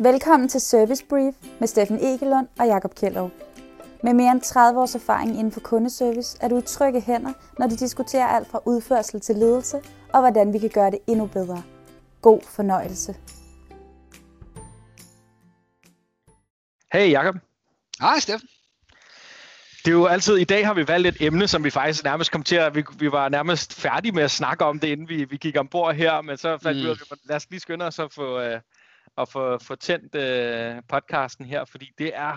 Velkommen til Service Brief med Steffen Egelund og Jakob Kjellov. Med mere end 30 års erfaring inden for kundeservice er du i trygge hænder, når de diskuterer alt fra udførsel til ledelse og hvordan vi kan gøre det endnu bedre. God fornøjelse. Hey Jakob. Hej Steffen. Det er jo altid, i dag har vi valgt et emne, som vi faktisk nærmest kom til at, vi, vi var nærmest færdige med at snakke om det, inden vi, vi gik ombord her, men så fandt mm. vi ud af, lad os lige skynde os at få, uh, at få, få tændt uh, podcasten her, fordi det er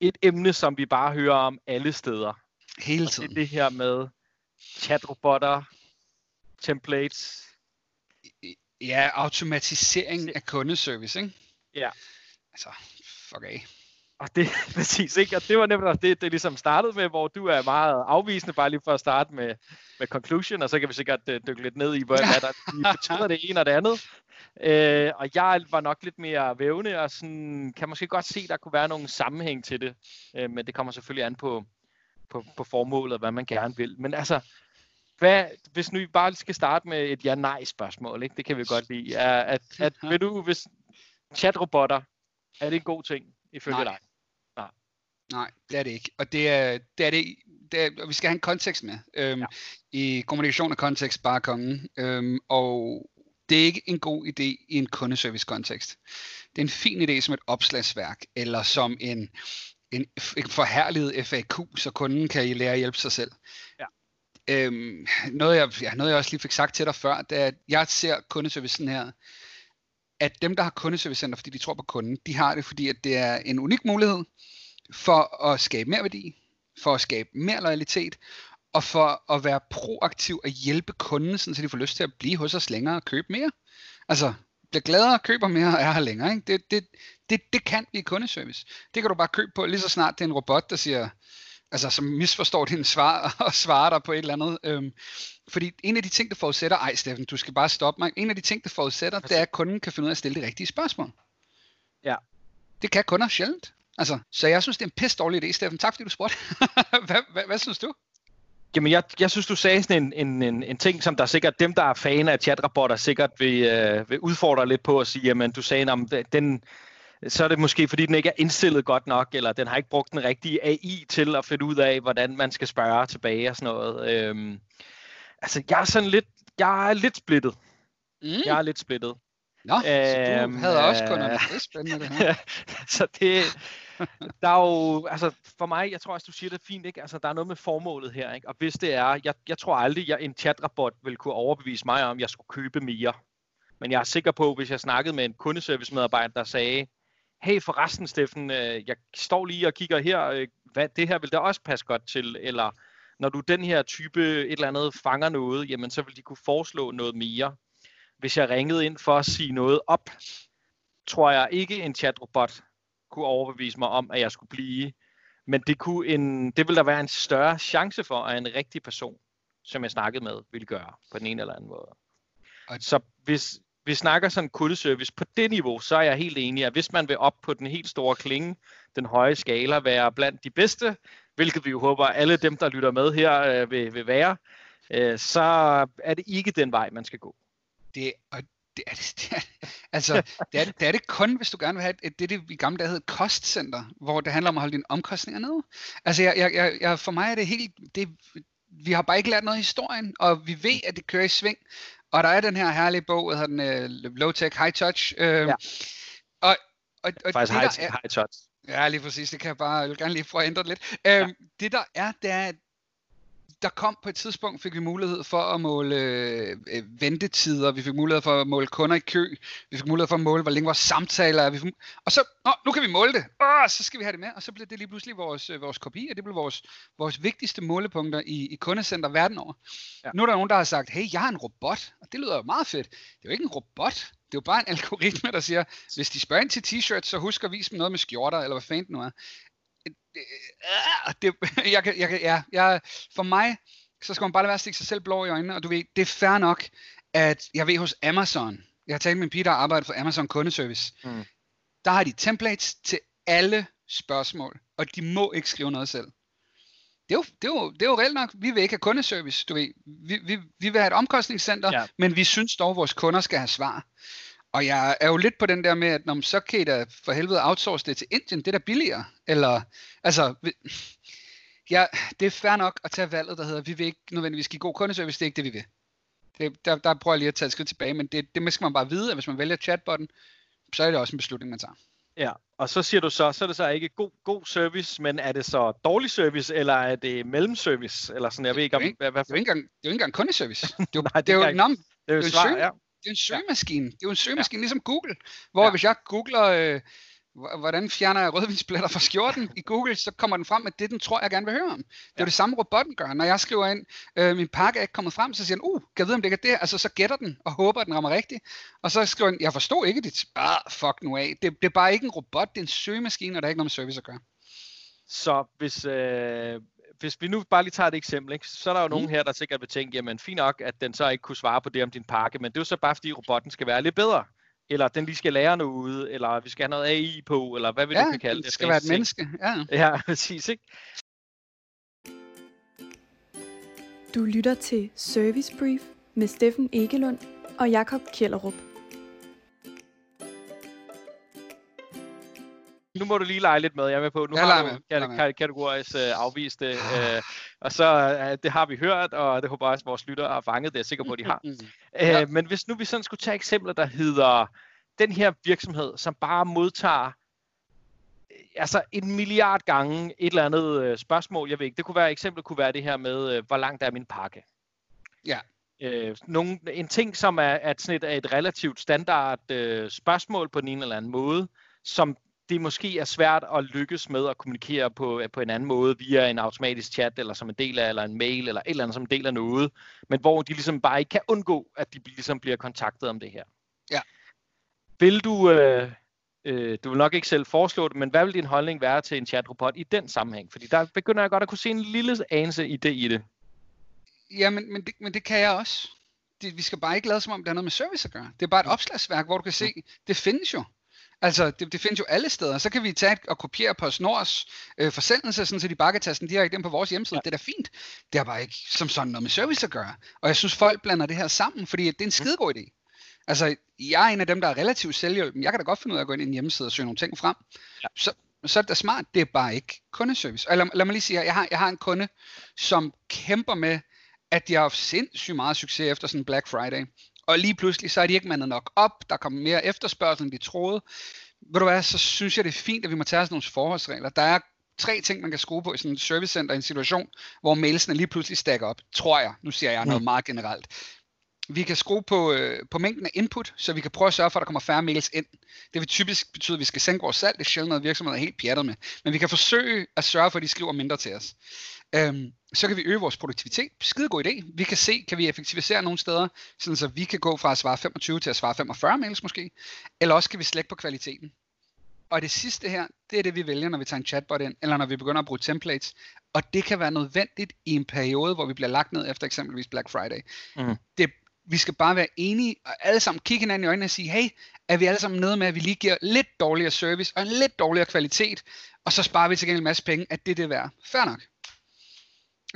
et emne, som vi bare hører om alle steder. Hele tiden. Og det er det her med chatrobotter, templates. Ja, automatisering af kundeservice, ikke? Ja. Altså, fuck af. Og det præcis, ikke? Og det var nemlig det, det ligesom startede med, hvor du er meget afvisende, bare lige for at starte med, med conclusion, og så kan vi sikkert uh, dykke lidt ned i, hvad, hvad der betyder det ene og det andet. Uh, og jeg var nok lidt mere vævende, og sådan, kan måske godt se, der kunne være nogle sammenhæng til det, uh, men det kommer selvfølgelig an på, på, på formålet, hvad man gerne vil. Men altså, hvad, hvis nu vi bare skal starte med et ja-nej spørgsmål, ikke? det kan vi godt lide, er, at, at vil du, hvis chatrobotter, er det en god ting, ifølge Nej. dig? Nej. Nej, det er det ikke. Og det er, det er det, det er, og vi skal have en kontekst med. Øhm, Ja. I kommunikation og kontekst, bare kongen. Øhm, og det er ikke en god idé i en kundeservice-kontekst. Det er en fin idé som et opslagsværk, eller som en, en, en FAQ, så kunden kan lære at hjælpe sig selv. Ja. Øhm, noget, jeg, ja, noget jeg også lige fik sagt til dig før, det er, at jeg ser kundeservice sådan her, at dem, der har kundeservicecenter, fordi de tror på kunden, de har det, fordi at det er en unik mulighed for at skabe mere værdi, for at skabe mere loyalitet, og for at være proaktiv og hjælpe kunden, sådan, så de får lyst til at blive hos os længere og købe mere. Altså, bliver gladere, køber mere og er her længere. Ikke? Det, det, det, det kan blive kundeservice. Det kan du bare købe på lige så snart det er en robot, der siger, altså som misforstår din svar og svarer dig på et eller andet. Øhm, fordi en af de ting, der forudsætter, ej Steffen, du skal bare stoppe mig, en af de ting, der forudsætter, det er, at kunden kan finde ud af at stille de rigtige spørgsmål. Ja. Det kan kunder sjældent. Altså, så jeg synes, det er en pisse dårlig idé, Steffen. Tak fordi du spurgte. hvad, hvad, hvad synes du? Jamen, jeg, jeg synes, du sagde sådan en, en, en, en ting, som der sikkert, dem der er fan af chatrobotter, sikkert vil, øh, vil udfordre lidt på at sige, jamen, du sagde, om den, så er det måske, fordi den ikke er indstillet godt nok, eller den har ikke brugt den rigtige AI til at finde ud af, hvordan man skal spørge tilbage og sådan noget. Øhm, altså, jeg er sådan lidt, jeg er lidt splittet. Mm. Jeg er lidt splittet. Nå, så du Øhm, havde også kunder. øh, Det spændende det her. så det, der er jo, altså for mig, jeg tror også, du siger det fint, ikke? Altså der er noget med formålet her, ikke? Og hvis det er, jeg, jeg tror aldrig, jeg en chatrobot vil kunne overbevise mig om, at jeg skulle købe mere. Men jeg er sikker på, hvis jeg snakkede med en kundeservice-medarbejder, der sagde, hey forresten Steffen, øh, jeg står lige og kigger her, øh, hvad, det her vil da også passe godt til, eller når du den her type et eller andet fanger noget, jamen så vil de kunne foreslå noget mere. Hvis jeg ringede ind for at sige noget op, tror jeg ikke en chatrobot kunne overbevise mig om, at jeg skulle blive. Men det, kunne en, det ville der være en større chance for, at en rigtig person, som jeg snakkede med, ville gøre på den ene eller anden måde. Og- Så hvis vi snakker sådan kundeservice på det niveau, så er jeg helt enig, at hvis man vil op på den helt store klinge, den høje skala, være blandt de bedste, hvilket vi jo håber, alle dem, der lytter med her, øh, vil, vil være, øh, så er det ikke den vej, man skal gå. Det, og det er det, det er, altså, det er, det, det er det kun, hvis du gerne vil have et, det, det i gamle dage hed kostcenter, hvor det handler om at holde dine omkostninger nede. Altså, jeg, jeg, jeg, for mig er det helt, det, vi har bare ikke lært noget i historien, og vi ved, at det kører i sving. Og der er den her herlige bog, der hedder den uh, Low Tech High Touch. Øh, Ja. Og, og, og Faktisk det, high, er, high touch. Ja, lige præcis. Det kan jeg bare, jeg vil gerne lige få ændret lidt. Øhm, Det der er, det er, at der kom på et tidspunkt, fik vi mulighed for at måle øh, ventetider, vi fik mulighed for at måle kunder i kø, vi fik mulighed for at måle, hvor længe vores samtaler er, vi fik, og så, Nå, nu kan vi måle det, Åh, så skal vi have det med, og så blev det lige pludselig vores, øh, vores kopi, og det blev vores, vores vigtigste målepunkter i, i kundecenter verden over. Ja. Nu er der nogen, der har sagt, hey, jeg har en robot, og det lyder jo meget fedt. Det er jo ikke en robot, det er jo bare en algoritme, der siger, hvis de spørger ind til t-shirts, så husk at vise dem noget med skjorter, eller hvad fanden nu er. Øh, det, jeg, kan- jeg, kan- ja, jeg, for mig, så skal man bare lade være at stikke sig selv blå i øjnene, og du ved, det er fair nok, at jeg ved hos Amazon, jeg har talt med en pige, der arbejder for Amazon kundeservice, Mm. der har de templates til alle spørgsmål, og de må ikke skrive noget selv. Det er, jo, det, er jo, det er jo reelt nok. Vi vil ikke have kundeservice, du ved. Vi, vi, vi vil have et omkostningscenter, ja. men vi synes dog, at vores kunder skal have svar. Og jeg er jo lidt på den der med, at når man så kan I da for helvede outsource det til Indien, det er da billigere. Eller, altså, ja, det er fair nok at tage valget, der hedder, vi vil ikke nødvendigvis give god kundeservice, det er ikke det, vi vil. Det, der, der prøver jeg lige at tage et skridt tilbage, men det, det skal man bare vide, at hvis man vælger chatbotten, så er det også en beslutning, man tager. Ja, og så siger du så, så er det så ikke god, god service, men er det så dårlig service, eller er det mellemservice? Eller sådan, jeg ved ikke om... Det er jo ikke, hvad, hvad... Det er jo ikke engang, det er jo kundeservice. Det er jo, Nej, det, det er jo, ikke, det er jo det er svar, ja. Det er en søgemaskine. Det er jo en søgemaskine, ja. ligesom Google. Hvor Ja. ja. hvis jeg googler, øh, hvordan fjerner jeg rødvinspletter fra skjorten i Google, så kommer den frem med det, den tror, jeg gerne vil høre om. Det er Ja. det samme, robotten gør. Når jeg skriver ind, øh, min pakke er ikke kommet frem, så siger den, uh, kan jeg vide, om det er det? Altså, så gætter den og håber, at den rammer rigtigt. Og så skriver den, jeg forstod ikke dit. Ah, fuck nu af. Det, det er bare ikke en robot, det er en søgemaskine, og der er ikke noget med service at gøre. Så hvis, øh, hvis vi nu bare lige tager et eksempel, ikke? så er der jo Mm. nogen her, der sikkert vil tænke, jamen fint nok, at den så ikke kunne svare på det om din pakke, men det er jo så bare, fordi robotten skal være lidt bedre. Eller den lige skal lære noget, eller vi skal have noget AI på, eller hvad vi nu Ja, kan kalde det. det skal være et menneske. Ja. Ja, præcis, ikke? Du lytter til Service Brief med Steffen Egelund og Jakob Kjellerup. Nu må du lige lege lidt med, jeg er med på. Nu Jeg har du kate- kategorisk øh, afvist det, øh, og så øh, det har vi hørt, og det håber jeg også, at vores lyttere har fanget, det er jeg sikker på, at de har. Mm. Ja. Ja. Øh, men hvis nu vi sådan skulle tage eksempler, der hedder den her virksomhed, som bare modtager øh, altså en milliard gange et eller andet øh, spørgsmål, jeg ved ikke, det kunne være, eksempel kunne være det her med, øh, hvor langt er min pakke? Ja. Øh, nogle, en ting, som er, at sådan et, er et relativt standard øh, spørgsmål på en eller anden måde, som det måske er svært at lykkes med at kommunikere på, på en anden måde via en automatisk chat, eller som en del af, eller en mail, eller et eller andet som en del af noget, men hvor de ligesom bare ikke kan undgå, at de ligesom bliver kontaktet om det her. Ja. Vil du, øh, øh, du vil nok ikke selv foreslå det, men hvad vil din holdning være til en chatrobot i den sammenhæng? Fordi der begynder jeg godt at kunne se en lille anelse idé i det. Ja, men, men, det, men det kan jeg også. Det, vi skal bare ikke lade som om, det har noget med service at gøre. Det er bare et opslagsværk, hvor du kan se, det findes jo. Altså, det, det findes jo alle steder. Så kan vi tage og kopiere på Snors øh, forsendelse, sådan så de bare kan tage den direkte ind på vores hjemmeside. Ja. Det er da fint. Det har bare ikke som sådan noget med service at gøre. Og jeg synes, folk blander det her sammen, fordi det er en skidegod idé. Altså, jeg er en af dem, der er relativt selvhjælpen. Jeg kan da godt finde ud af at gå ind i en hjemmeside og søge nogle ting frem. Ja. Så, så er det da smart. Det er bare ikke kundeservice. Og lad, lad mig lige sige, at jeg har, jeg har en kunde, som kæmper med, at de har haft sindssygt meget succes efter sådan Black Friday. Og lige pludselig, så er de ikke mandet nok op. Der kommer mere efterspørgsel, end de troede. Ved du hvad, så synes jeg, det er fint, at vi må tage os nogle forholdsregler. Der er tre ting, man kan skrue på i sådan et servicecenter i en situation, hvor mailsene lige pludselig stacker op. Tror jeg. Nu siger jeg noget meget generelt. Vi kan skrue på, øh, på mængden af input, så vi kan prøve at sørge for, at der kommer færre mails ind. Det vil typisk betyde, at vi skal sænke vores salg. Det er sjældent noget, virksomheder er helt pjattet med. Men vi kan forsøge at sørge for, at de skriver mindre til os. Øhm, så kan vi øge vores produktivitet. Skide god idé. Vi kan se, kan vi effektivisere nogle steder, sådan så vi kan gå fra at svare 25 til at svare 45 mails måske. Eller også kan vi slække på kvaliteten. Og det sidste her, det er det, vi vælger, når vi tager en chatbot ind, eller når vi begynder at bruge templates. Og det kan være nødvendigt i en periode, hvor vi bliver lagt ned efter eksempelvis Black Friday. Mhm. Det, vi skal bare være enige, og alle sammen kigge hinanden i øjnene og sige, hey, er vi alle sammen nede med, at vi lige giver lidt dårligere service og en lidt dårligere kvalitet, og så sparer vi til gengæld en masse penge, at det er det værd. Fair nok.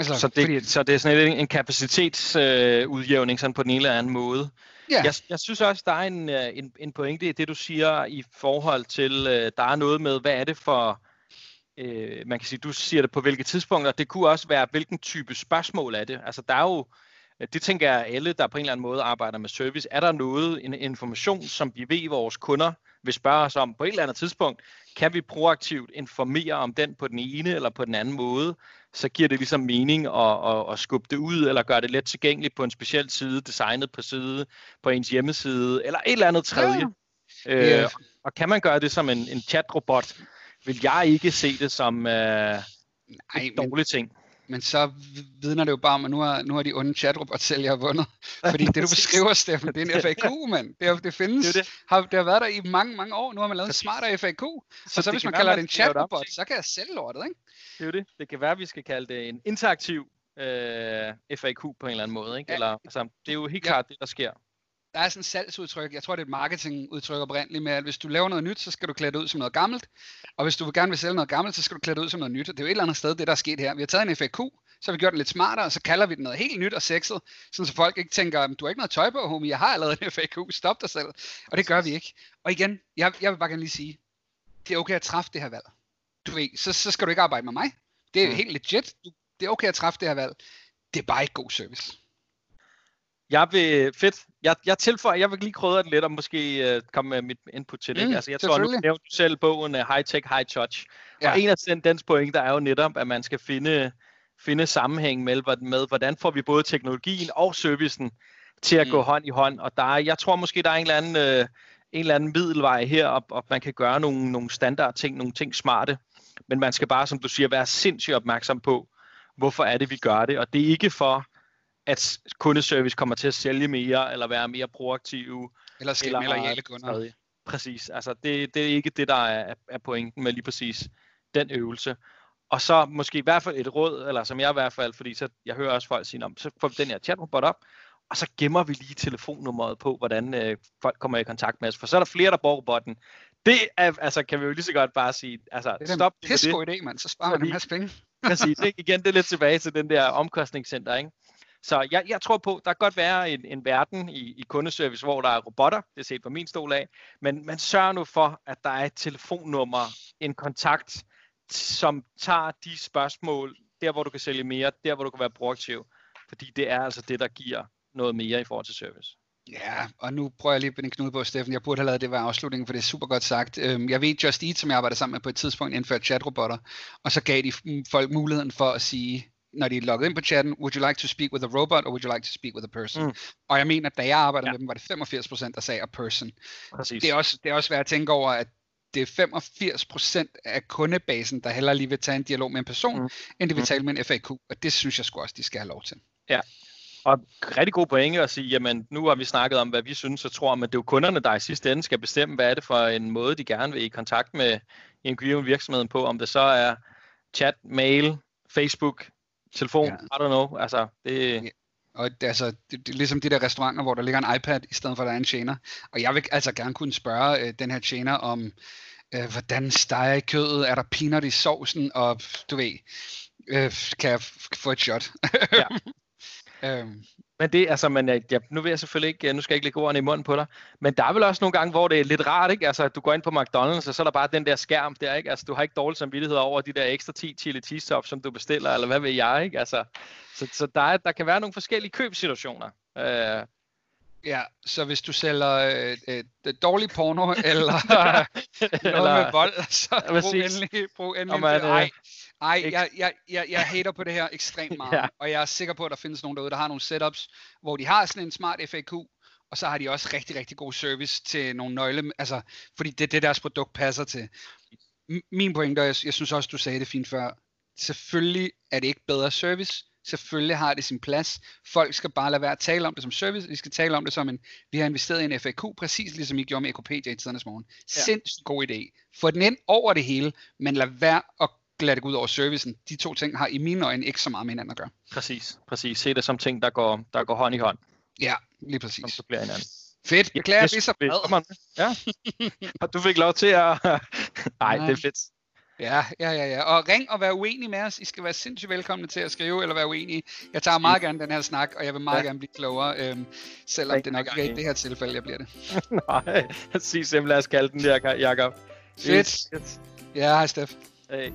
Altså, Så det, fordi, så det er sådan en, en kapacitetsudjævning øh, sådan på den ene eller anden måde. ja, Jeg, jeg synes også, der er en, øh, en, en pointe i det, du siger i forhold til, øh, der er noget med, hvad er det for, øh, man kan sige, du siger det på hvilke tidspunkter, det kunne også være, hvilken type spørgsmål er det. Altså der er jo, øh, det tænker jeg alle, der på en eller anden måde arbejder med service, er der noget, en information, som vi ved, vores kunder vil spørge os om på et eller andet tidspunkt, kan vi proaktivt informere om den på den ene eller på den anden måde, så giver det ligesom mening at, at, at skubbe det ud, eller gøre det let tilgængeligt på en speciel side, designet på side, på ens hjemmeside, eller et eller andet tredje. Ja. Øh, Ja. Og kan man gøre det som en, en chatrobot, vil jeg ikke se det som øh, nej, en men, dårlig ting. Men så vidner det jo bare om, at nu har, nu har de onde chatrobot-sælgere vundet. Fordi det, du beskriver, Steffen, det er en FAQ, mand. Det, er, det findes. Det er det. Har, det har været der i mange, mange år. Nu har man lavet en smartere FAQ. Så, så det hvis man være, kalder man det en chatrobot, så kan jeg sælge lortet, ikke? Det er jo det. Det kan være, at vi skal kalde det en interaktiv øh, FAQ på en eller anden måde. Ikke? Ja. Eller, altså, det er jo helt Ja. klart det, der sker. Der er sådan et salgsudtryk, jeg tror det er et marketingudtryk oprindeligt med, at hvis du laver noget nyt, så skal du klæde det ud som noget gammelt. Og hvis du vil gerne vil sælge noget gammelt, så skal du klæde det ud som noget nyt. Og det er jo et eller andet sted, det der er sket her. Vi har taget en FAQ, så har vi gjort den lidt smartere, og så kalder vi den noget helt nyt og sexet, sådan så folk ikke tænker, du har ikke noget tøj på, homie, jeg har allerede en FAQ, stop dig selv. Og det gør vi ikke. Og igen, jeg, jeg vil bare gerne lige sige, det er okay at træffe det her valg. Du ved, så, så skal du ikke arbejde med mig. Det er mm. helt legit. Du, det er okay at træffe det her valg. Det er bare ikke god service. Jeg vil, fedt, jeg, jeg tilføjer, jeg vil lige krydre det lidt og måske uh, komme med mit input til det. Mm, altså, jeg tror, nu nævnte du selv bogen uh, High Tech, High Touch. Ja. Og en af den, dens pointer er jo netop, at man skal finde, finde sammenhæng med, med, hvordan får vi både teknologien og servicen til at mm. gå hånd i hånd. Og der er, jeg tror måske, der er en eller anden, uh, en eller anden middelvej her, og, og man kan gøre nogle, nogle standard ting, nogle ting smarte. Men man skal bare, som du siger, være sindssygt opmærksom på, hvorfor er det, vi gør det. Og det er ikke for, at kundeservice kommer til at sælge mere, eller være mere proaktive. Eller skabe mere lojale kunder. Præcis. Altså, det, det er ikke det, der er, er pointen med lige præcis den øvelse. Og så måske i hvert fald et råd, eller som jeg i hvert fald, fordi så, jeg hører også folk sige, om, så får vi den her chatrobot op, og så gemmer vi lige telefonnummeret på, hvordan øh, folk kommer i kontakt med os. For så er der flere, der bruger robotten. Det er, altså, kan vi jo lige så godt bare sige, altså, det er stop det. Det er en idé, mand. Så sparer man en masse penge. præcis. Det, igen, det er lidt tilbage til den der omkostningscenter, ikke? Så jeg, jeg tror på, der kan godt være en, en verden i, i kundeservice, hvor der er robotter, det er set på min stol af, men man sørger nu for, at der er et telefonnummer, en kontakt, som tager de spørgsmål, der hvor du kan sælge mere, der hvor du kan være proaktiv, fordi det er altså det, der giver noget mere i forhold til service. Ja, og nu prøver jeg lige at en knude på, Steffen. Jeg burde have lavet det være afslutningen, for det er super godt sagt. Øhm, jeg ved, Just Eat, som jeg arbejder sammen med på et tidspunkt, indførte chatrobotter, og så gav de folk muligheden for at sige, når de er logget ind på chatten, would you like to speak with a robot, or would you like to speak with a person? Mm. Og jeg mener, at da jeg arbejdede ja. med dem, var det 85% der sagde a person. Præcis. Det er, også, det er også værd at tænke over, at det er 85% af kundebasen, der heller lige vil tage en dialog med en person, mm. end de vil mm. tale med en FAQ. Og det synes jeg sgu også, de skal have lov til. Ja, og rigtig god pointe at sige, jamen nu har vi snakket om, hvad vi synes og tror, men det er jo kunderne, der i sidste ende skal bestemme, hvad er det for en måde, de gerne vil i kontakt med en virksomheden på, om det så er chat, mail, Facebook, telefon, ja. I don't know, altså det... Ja. Og det, altså, det, det er ligesom de der restauranter, hvor der ligger en iPad, i stedet for at der er en tjener. Og jeg vil altså gerne kunne spørge øh, den her tjener om, øh, hvordan steger I kødet, er der peanut i sovsen, og du ved, øh, kan jeg få et shot? ja. Øhm. Men det, altså, men øh, jeg, jeg, nu vil jeg selvfølgelig ikke, øh, nu skal jeg ikke lægge ordene i munden på dig, men der er vel også nogle gange, hvor det er lidt rart, ikke? Altså, du går ind på McDonald's, og så er der bare den der skærm der, ikke? Altså, du har ikke dårlig samvittighed over de der ekstra 10 chili cheese tops, som du bestiller, eller hvad ved jeg, ikke? Altså, så, så der, er, der kan være nogle forskellige købsituationer. Øh, Ja, så hvis du sælger øh, øh, dårlig porno, eller noget eller, med vold, så brug endelig, brug endelig. Man, ej, ej jeg, jeg, jeg, jeg hater på det her ekstremt meget, ja. og jeg er sikker på, at der findes nogen derude, der har nogle setups, hvor de har sådan en smart FAQ, og så har de også rigtig, rigtig god service til nogle nøgle, altså, fordi det er det, deres produkt passer til. Min pointe, og jeg, jeg synes også, du sagde det fint før, selvfølgelig er det ikke bedre service, Selvfølgelig har det sin plads. Folk skal bare lade være at tale om det som service. Vi skal tale om det som en, vi har investeret i en FAQ, præcis ligesom I gjorde med Ekopedia i tidernes morgen. Ja. Sindssygt god idé. Få den ind over det hele, men lad være at lade det gå ud over servicen. De to ting har i mine øjne ikke så meget med hinanden at gøre. Præcis, præcis. Se det som ting, der går, der går hånd i hånd. Ja, lige præcis. Som supplerer hinanden. Fedt, beklager, yes, det er så fedt. Ja. Og du fik lov til at... Nej, det er fedt. Ja, ja, ja, ja. Og ring og vær uenig med os. I skal være sindssygt velkomne til at skrive eller være uenige. Jeg tager meget gerne den her snak, og jeg vil meget ja. gerne blive klogere, øhm, selvom Ring det nok ikke er i det her tilfælde, jeg bliver det. Nej, sig simpelthen, lad os kalde den der, Jacob. Fedt. Ja, hej Steff. Hey.